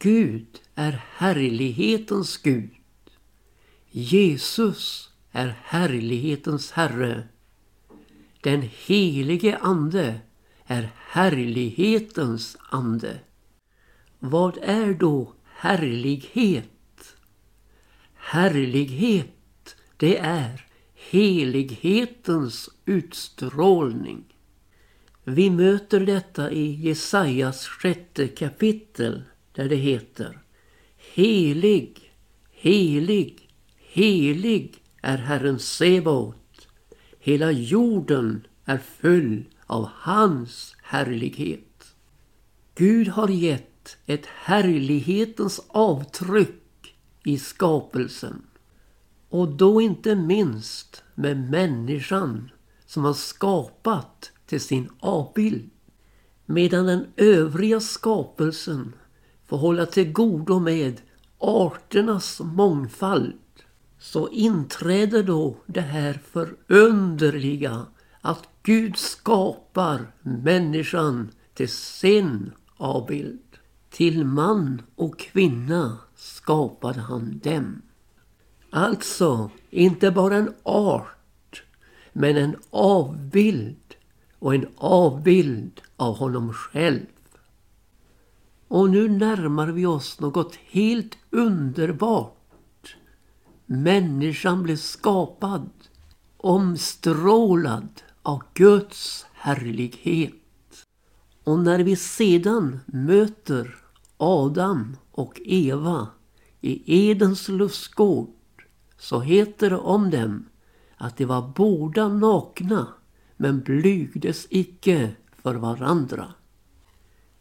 Gud är härlighetens Gud. Jesus är härlighetens Herre. Den helige Ande är härlighetens ande. Vad är då härlighet? Härlighet, det är helighetens utstrålning. Vi möter detta i Jesajas sjätte kapitel där det heter Helig, helig, helig är Herren Sebaot. Hela jorden är full av hans härlighet. Gud har gett ett härlighetens avtryck i skapelsen. Och då inte minst med människan som har skapat till sin avbild. Medan den övriga skapelsen får hålla till godo med arternas mångfald så inträder då det här förunderliga att Gud skapar människan till sin avbild. Till man och kvinna skapade han dem. Alltså, inte bara en art, men en avbild och en avbild av honom själv. Och nu närmar vi oss något helt underbart. Människan blev skapad, omstrålad av Guds härlighet. Och när vi sedan möter Adam och Eva i Edens lustgård så heter det om dem att de var båda nakna men blygdes icke för varandra.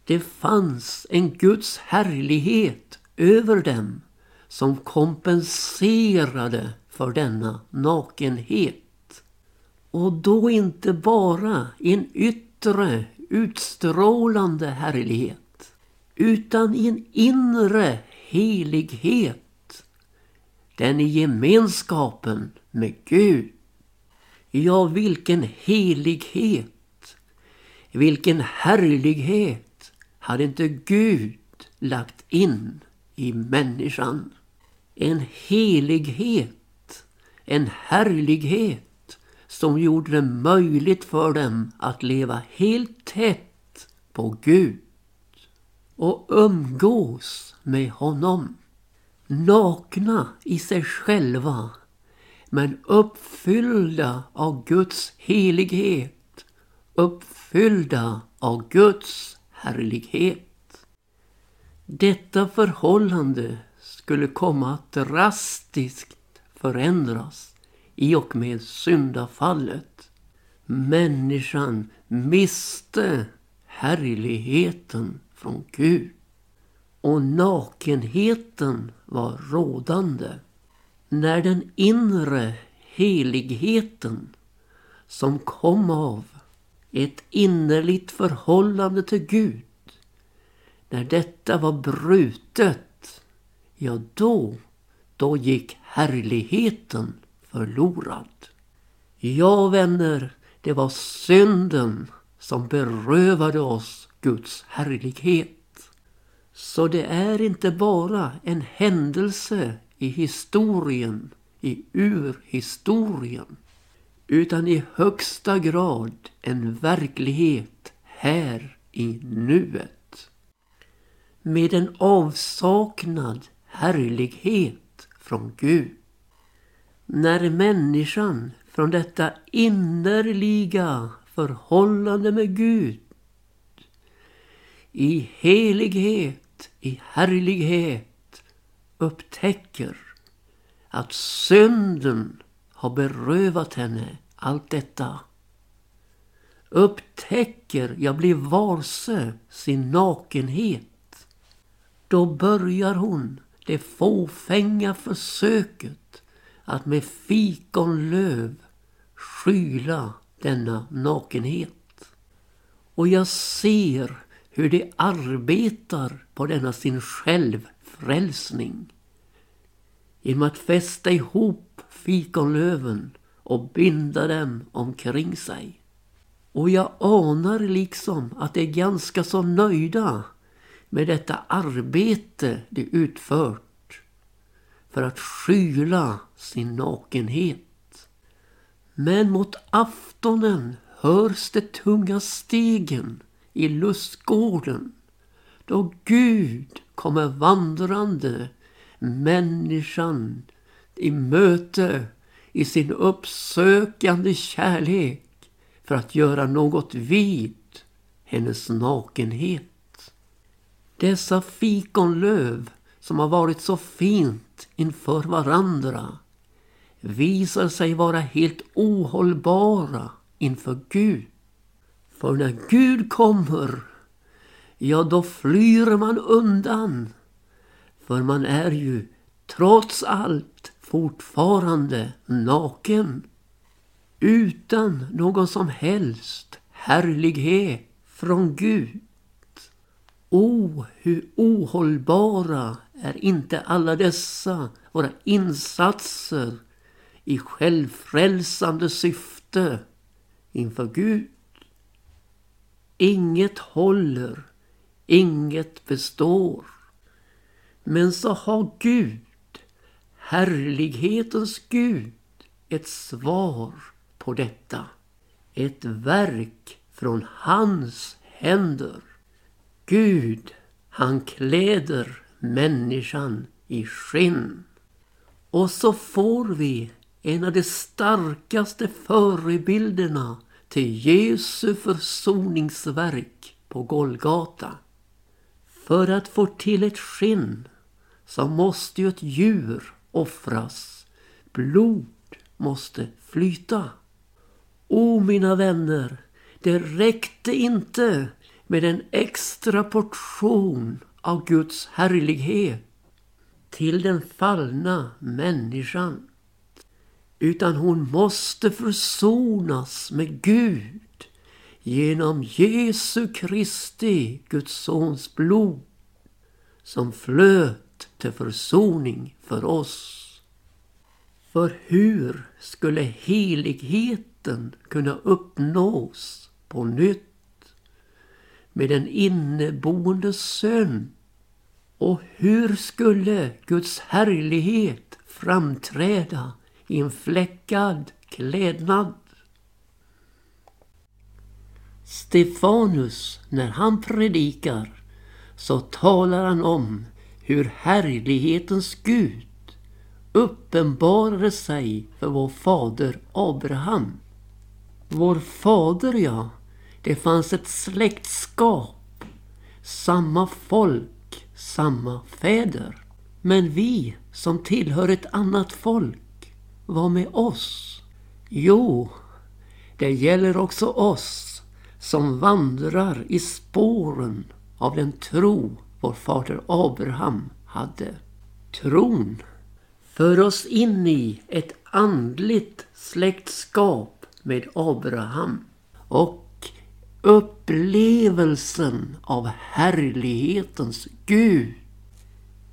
Det fanns en Guds härlighet över dem som kompenserade för denna nakenhet. Och då inte bara en yttre utstrålande härlighet utan en inre helighet. Den i gemenskapen med Gud. Ja, vilken helighet! Vilken härlighet hade inte Gud lagt in i människan? En helighet, en härlighet som gjorde det möjligt för dem att leva helt tätt på Gud och umgås med honom. Nakna i sig själva men uppfyllda av Guds helighet, uppfyllda av Guds härlighet. Detta förhållande skulle komma att drastiskt förändras i och med syndafallet. Människan miste härligheten från Gud. Och nakenheten var rådande. När den inre heligheten som kom av ett innerligt förhållande till Gud. När detta var brutet, ja då, då gick härligheten förlorad. Ja, vänner, det var synden som berövade oss Guds härlighet. Så det är inte bara en händelse i historien, i urhistorien, utan i högsta grad en verklighet här i nuet. Med en avsaknad härlighet från Gud när människan från detta innerliga förhållande med Gud i helighet, i härlighet upptäcker att synden har berövat henne allt detta. Upptäcker, jag blir varse sin nakenhet. Då börjar hon det fåfänga försöket att med fikonlöv skyla denna nakenhet. Och jag ser hur de arbetar på denna sin självfrälsning. Genom att fästa ihop fikonlöven och binda dem omkring sig. Och jag anar liksom att de är ganska så nöjda med detta arbete de utfört för att skyla sin nakenhet. Men mot aftonen hörs de tunga stegen i lustgården då Gud kommer vandrande människan i möte i sin uppsökande kärlek för att göra något vid hennes nakenhet. Dessa fikonlöv som har varit så fint inför varandra visar sig vara helt ohållbara inför Gud. För när Gud kommer, ja då flyr man undan. För man är ju trots allt fortfarande naken. Utan någon som helst härlighet från Gud. O, oh, hur ohållbara är inte alla dessa våra insatser i självfrälsande syfte inför Gud. Inget håller, inget består. Men så har Gud, härlighetens Gud, ett svar på detta. Ett verk från hans händer. Gud, han kläder människan i skinn. Och så får vi en av de starkaste förebilderna till Jesu försoningsverk på Golgata. För att få till ett skinn så måste ju ett djur offras. Blod måste flyta. O mina vänner, det räckte inte med en extra portion av Guds härlighet till den fallna människan. Utan hon måste försonas med Gud genom Jesu Kristi, Guds sons blod som flöt till försoning för oss. För hur skulle heligheten kunna uppnås på nytt med en inneboende sön? Och hur skulle Guds härlighet framträda i en fläckad klädnad? Stefanus, när han predikar, så talar han om hur härlighetens Gud uppenbarade sig för vår fader Abraham. Vår fader, ja, det fanns ett släktskap. Samma folk, samma fäder. Men vi som tillhör ett annat folk, vad med oss? Jo, det gäller också oss som vandrar i spåren av den tro vår fader Abraham hade. Tron för oss in i ett andligt släktskap med Abraham och upplevelsen av härlighetens Gud.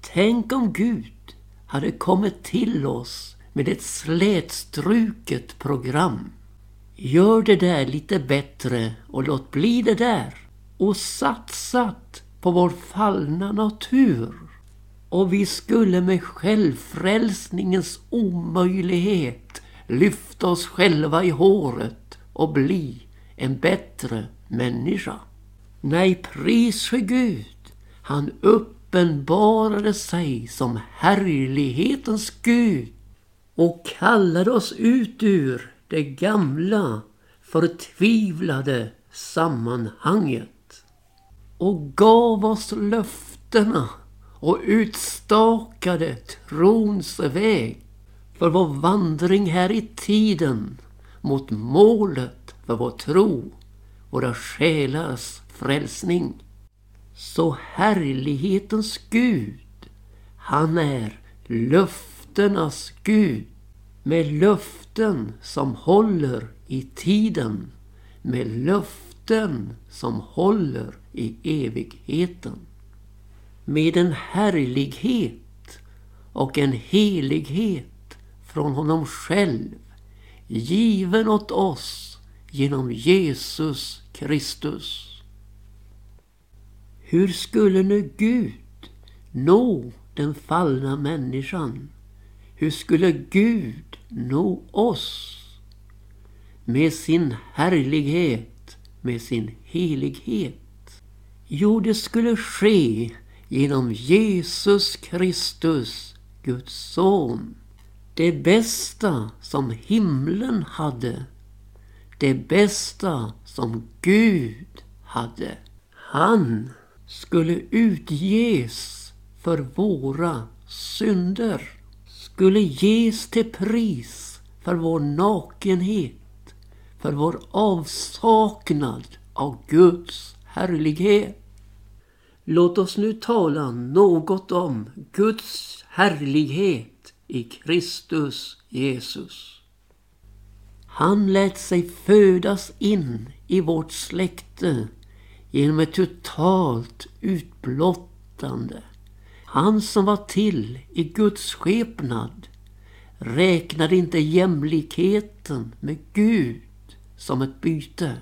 Tänk om Gud hade kommit till oss med ett slätstruket program. Gör det där lite bättre och låt bli det där. Och satsat på vår fallna natur och vi skulle med självfrälsningens omöjlighet lyfta oss själva i håret och bli en bättre människa. Nej, pris för Gud. Han uppenbarade sig som härlighetens Gud och kallade oss ut ur det gamla förtvivlade sammanhanget och gav oss löftena och utstakade trons väg för vår vandring här i tiden mot målet för vår tro, våra själars frälsning. Så härlighetens Gud, han är löftenas Gud med löften som håller i tiden, med löften som håller i evigheten med en härlighet och en helighet från honom själv given åt oss genom Jesus Kristus. Hur skulle nu Gud nå den fallna människan? Hur skulle Gud nå oss? Med sin härlighet, med sin helighet. Jo, det skulle ske genom Jesus Kristus, Guds son. Det bästa som himlen hade. Det bästa som Gud hade. Han skulle utges för våra synder. Skulle ges till pris för vår nakenhet. För vår avsaknad av Guds härlighet. Låt oss nu tala något om Guds härlighet i Kristus Jesus. Han lät sig födas in i vårt släkte genom ett totalt utblottande. Han som var till i Guds skepnad räknade inte jämlikheten med Gud som ett byte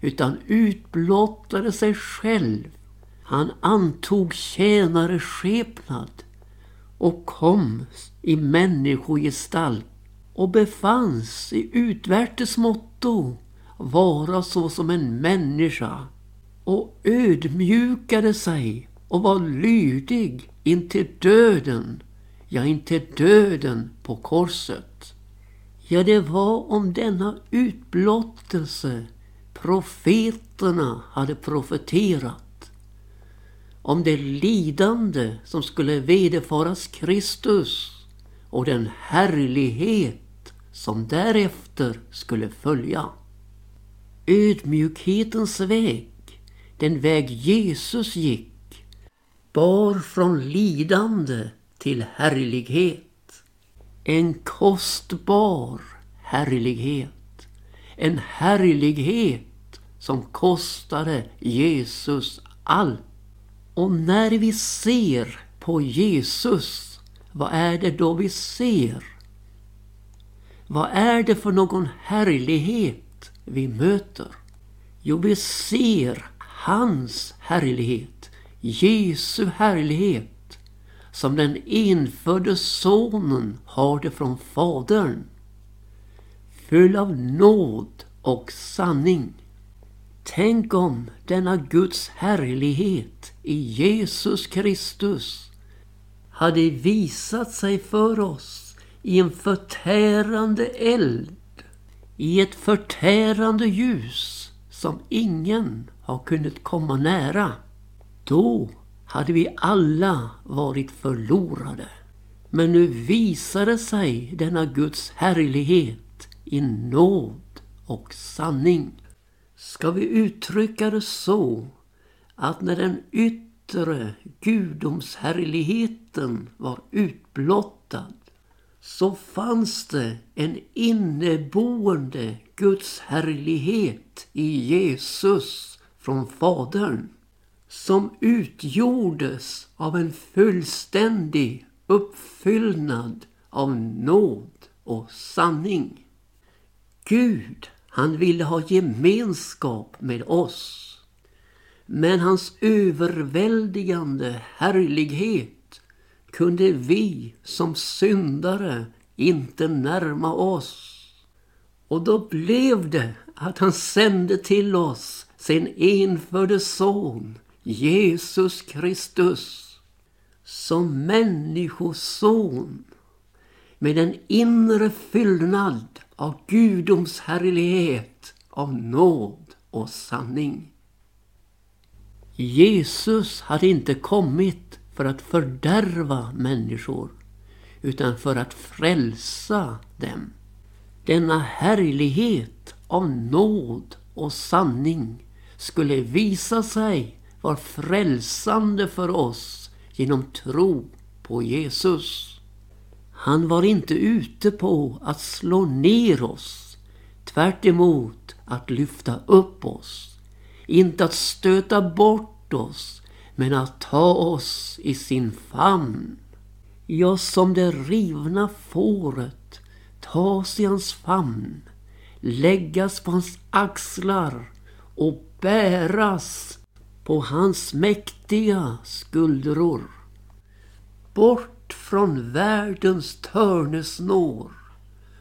utan utblottade sig själv. Han antog tjänareskepnad och kom i människogestalt och befanns i utvärtes motto vara såsom en människa och ödmjukade sig och var lydig intill döden, ja intill döden på korset. Ja, det var om denna utblottelse profeterna hade profeterat. Om det lidande som skulle vederfaras Kristus och den härlighet som därefter skulle följa. Ödmjukhetens väg den väg Jesus gick bar från lidande till härlighet. En kostbar härlighet. En härlighet som kostade Jesus allt. Och när vi ser på Jesus, vad är det då vi ser? Vad är det för någon härlighet vi möter? Jo, vi ser hans härlighet, Jesu härlighet, som den infödde sonen har det från Fadern. Full av nåd och sanning. Tänk om denna Guds härlighet i Jesus Kristus hade visat sig för oss i en förtärande eld, i ett förtärande ljus som ingen har kunnat komma nära. Då hade vi alla varit förlorade. Men nu visade sig denna Guds härlighet i nåd och sanning. Ska vi uttrycka det så att när den yttre gudomshärligheten var utblottad så fanns det en inneboende Guds härlighet i Jesus från Fadern som utgjordes av en fullständig uppfyllnad av nåd och sanning. Gud, han ville ha gemenskap med oss. Men hans överväldigande härlighet kunde vi som syndare inte närma oss. Och då blev det att han sände till oss sin enfödde son Jesus Kristus som människoson med en inre fyllnad av Gudoms härlighet, av nåd och sanning. Jesus hade inte kommit för att fördärva människor utan för att frälsa dem. Denna härlighet av nåd och sanning skulle visa sig vara frälsande för oss genom tro på Jesus. Han var inte ute på att slå ner oss, tvärt att lyfta upp oss. Inte att stöta bort oss, men att ta oss i sin famn. Ja, som det rivna fåret tas i hans famn, läggas på hans axlar och bäras på hans mäktiga skuldror. Bort från världens törnesnår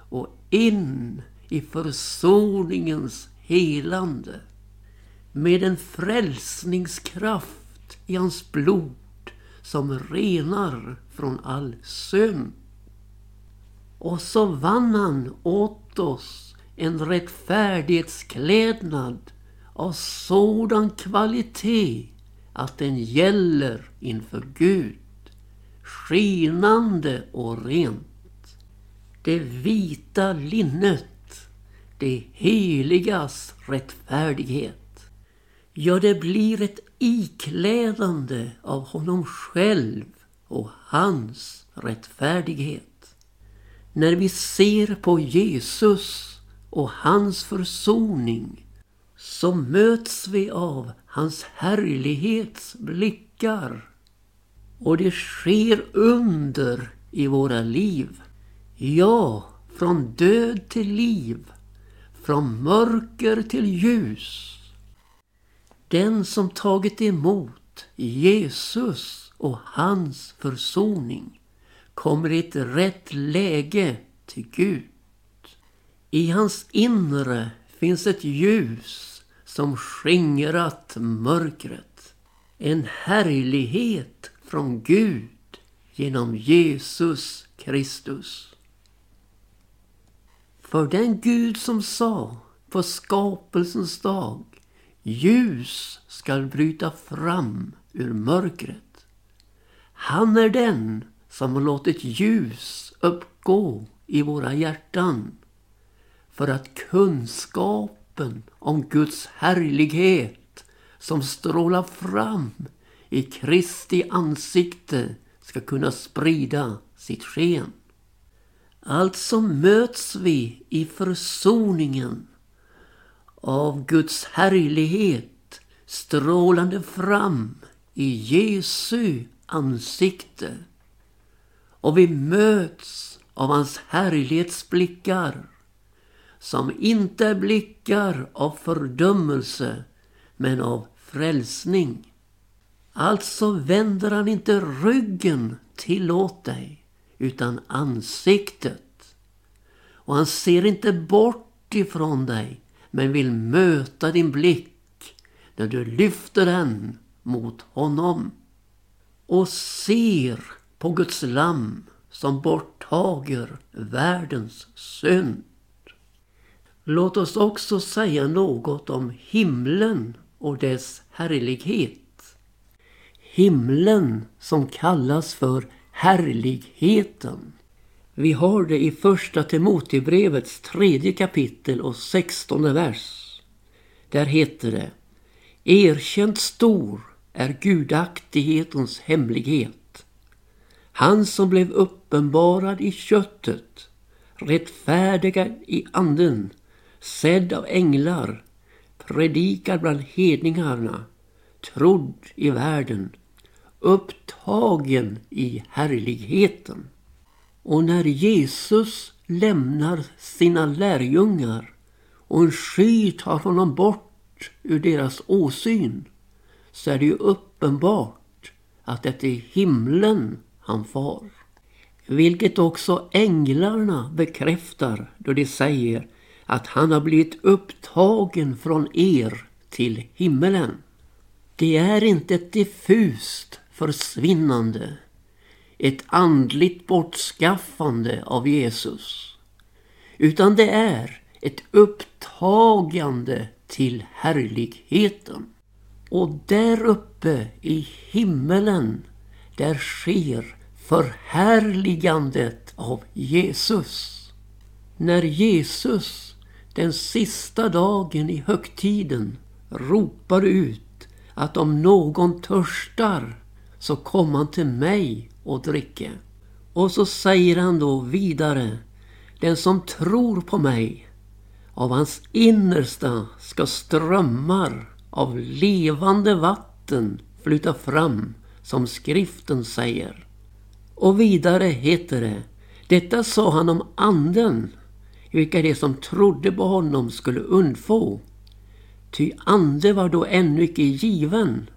och in i försoningens helande. Med en frälsningskraft i hans blod som renar från all synd. Och så vann han åt oss en rättfärdighetsklädnad av sådan kvalitet att den gäller inför Gud. Skinande och rent. Det vita linnet, det heligas rättfärdighet. Ja, det blir ett iklädande av honom själv och hans rättfärdighet. När vi ser på Jesus och hans försoning så möts vi av hans härlighets blickar. Och det sker under i våra liv. Ja, från död till liv. Från mörker till ljus. Den som tagit emot Jesus och hans försoning kommer i ett rätt läge till Gud. I hans inre finns ett ljus som skingrat mörkret. En härlighet från Gud genom Jesus Kristus. För den Gud som sa på skapelsens dag ljus skall bryta fram ur mörkret. Han är den som har låtit ljus uppgå i våra hjärtan för att kunskapen om Guds härlighet som strålar fram i Kristi ansikte ska kunna sprida sitt sken. Alltså möts vi i försoningen av Guds härlighet strålande fram i Jesu ansikte. Och vi möts av hans härlighetsblickar som inte är blickar av fördömelse men av frälsning. Alltså vänder han inte ryggen till åt dig utan ansiktet. Och han ser inte bort ifrån dig men vill möta din blick när du lyfter den mot honom och ser på Guds lamm som borttager världens synd. Låt oss också säga något om himlen och dess härlighet. Himlen som kallas för härligheten. Vi har det i första Timotebrevets tredje kapitel och sextonde vers. Där heter det Erkänt stor är gudaktighetens hemlighet. Han som blev uppenbarad i köttet, rättfärdigad i anden, sedd av änglar, predikad bland hedningarna, trodd i världen, upptagen i härligheten. Och när Jesus lämnar sina lärjungar och en sky tar honom bort ur deras åsyn så är det ju uppenbart att det är himlen han far. Vilket också änglarna bekräftar då de säger att han har blivit upptagen från er till himmelen. Det är inte ett diffust försvinnande, ett andligt bortskaffande av Jesus. Utan det är ett upptagande till härligheten. Och där uppe i himmelen, där sker förhärligandet av Jesus. När Jesus den sista dagen i högtiden ropar ut att om någon törstar så kom han till mig och dricke. Och så säger han då vidare, den som tror på mig, av hans innersta ska strömmar av levande vatten flyta fram, som skriften säger. Och vidare heter det, detta sa han om anden, vilka de som trodde på honom skulle undfå. Ty ande var då ännu icke given,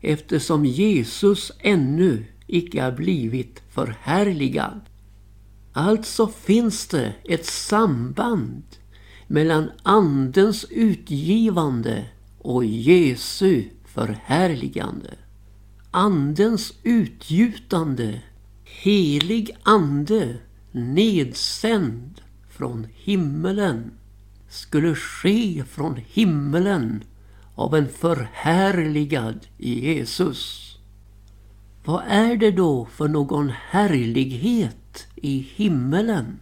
eftersom Jesus ännu icke har blivit förhärligad. Alltså finns det ett samband mellan Andens utgivande och Jesu förhärligande. Andens utgjutande, helig ande, nedsänd från himmelen, skulle ske från himmelen av en förhärligad Jesus. Vad är det då för någon härlighet i himmelen?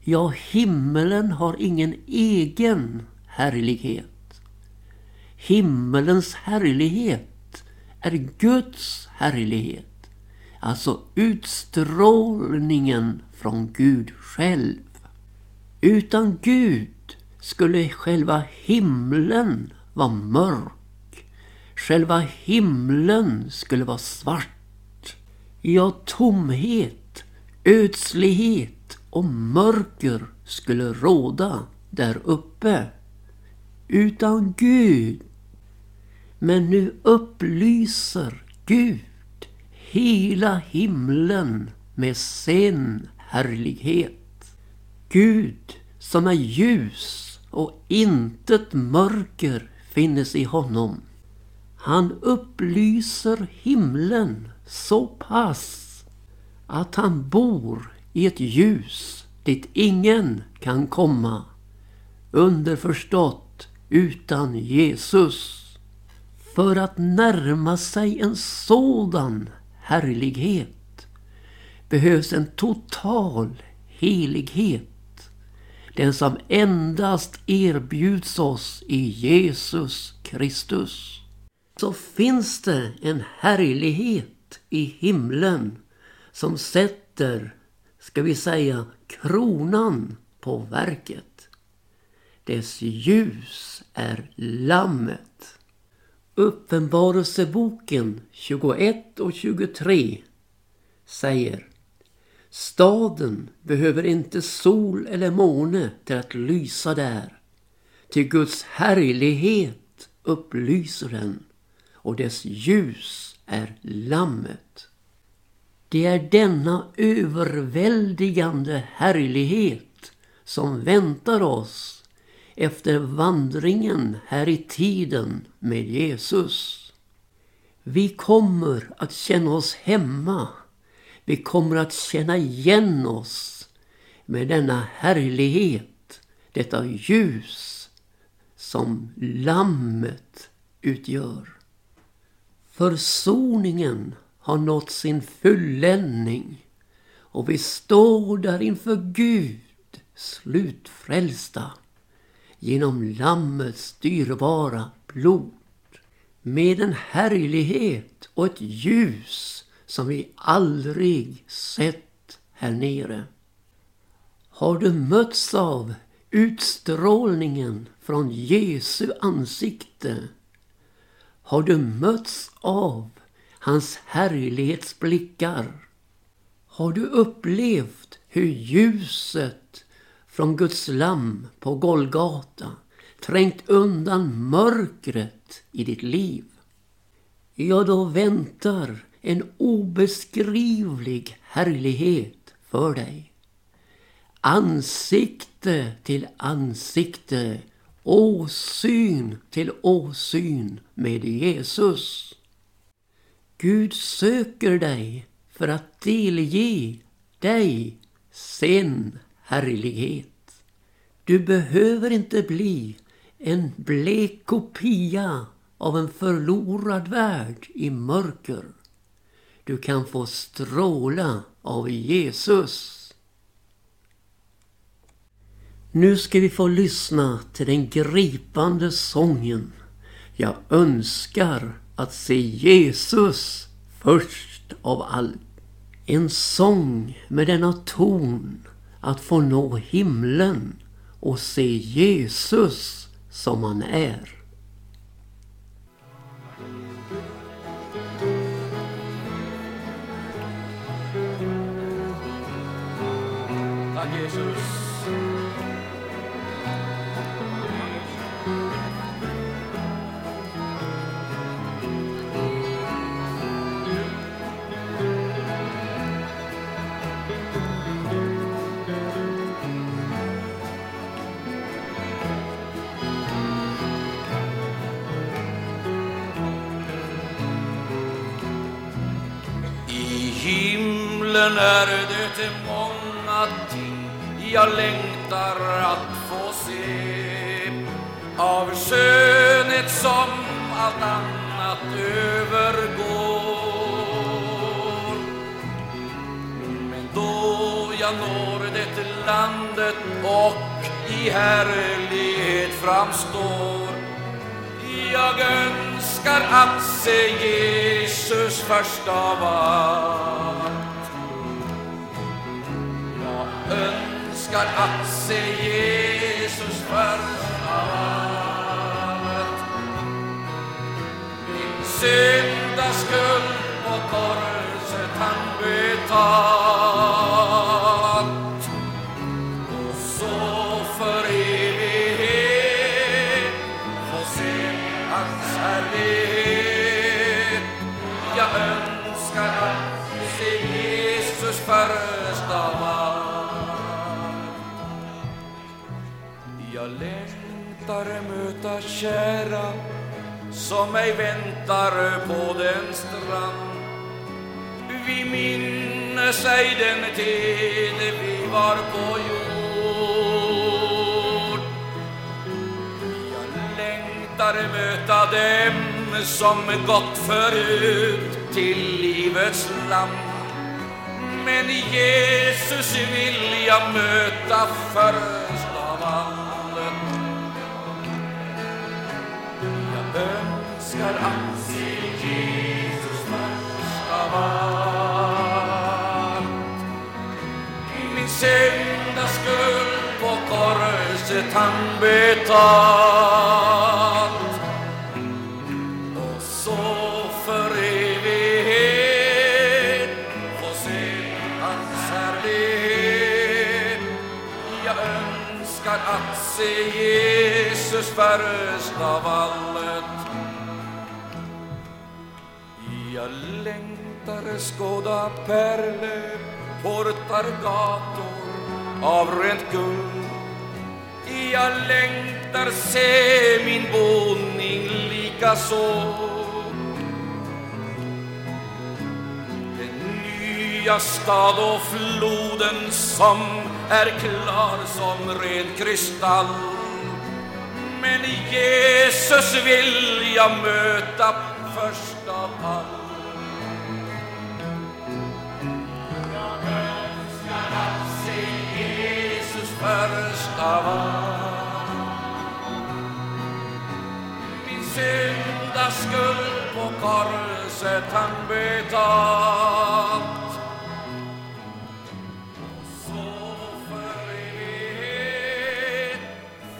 Ja, himmelen har ingen egen härlighet. Himmelens härlighet är Guds härlighet. Alltså utstrålningen från Gud själv. Utan Gud skulle själva himlen var mörk. Själva himlen skulle vara svart. Ja, tomhet, ödslighet och mörker skulle råda där uppe. Utan Gud. Men nu upplyser Gud hela himlen med sin härlighet. Gud som är ljus och intet mörker finnes i honom. Han upplyser himlen så pass att han bor i ett ljus dit ingen kan komma. Underförstått utan Jesus. För att närma sig en sådan härlighet behövs en total helighet. Den som endast erbjuds oss i Jesus Kristus. Så finns det en härlighet i himlen som sätter, ska vi säga, kronan på verket. Dess ljus är Lammet. Uppenbarelseboken 21 och 23 säger Staden behöver inte sol eller måne till att lysa där. Till Guds härlighet upplyser den och dess ljus är Lammet. Det är denna överväldigande härlighet som väntar oss efter vandringen här i tiden med Jesus. Vi kommer att känna oss hemma. Vi kommer att känna igen oss med denna härlighet, detta ljus som Lammet utgör. Försoningen har nått sin fulländning och vi står där inför Gud slutfrälsta genom Lammets dyrbara blod med en härlighet och ett ljus som vi aldrig sett här nere. Har du mötts av utstrålningen från Jesu ansikte? Har du mötts av hans härlighetsblickar? Har du upplevt hur ljuset från Guds lamm på Golgata trängt undan mörkret i ditt liv? Ja, då väntar en obeskrivlig härlighet för dig. Ansikte till ansikte, åsyn till åsyn med Jesus. Gud söker dig för att delge dig sin härlighet. Du behöver inte bli en blek kopia av en förlorad värld i mörker. Du kan få stråla av Jesus. Nu ska vi få lyssna till den gripande sången. Jag önskar att se Jesus först av allt. En sång med denna ton att få nå himlen och se Jesus som han är. Jesus. himlen är jag längtar att få se av skönhet som allt annat övergår. Men då jag når det landet och i härlighet framstår jag önskar att se Jesus först av allt. Önskar att se Jesus först av allt. Min syndaskuld på korset han betalt. Kära som mig väntar på den strand. Vi minnes ej den tid vi var på jord. Jag längtar möta dem som gått förut till livets land. Men Jesus vill jag möta först av allt. Önskar att se Jesus först av allt Min syndaskuld på korset han betalt och så för evighet få se hans härlighet. Jag önskar att se Jesus först av allt jag längtar skåda pärlor, portar, gator av rent guld. Jag längtar se min boning lika så. Den nya stad och floden som är klar som ren kristall. Men Jesus vill jag möta först av allt. Först av allt. Min syndaskuld på korset han betalt. Så för evighet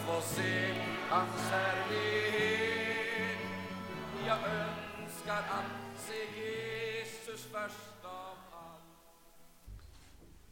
få se hans härlighet. Jag önskar att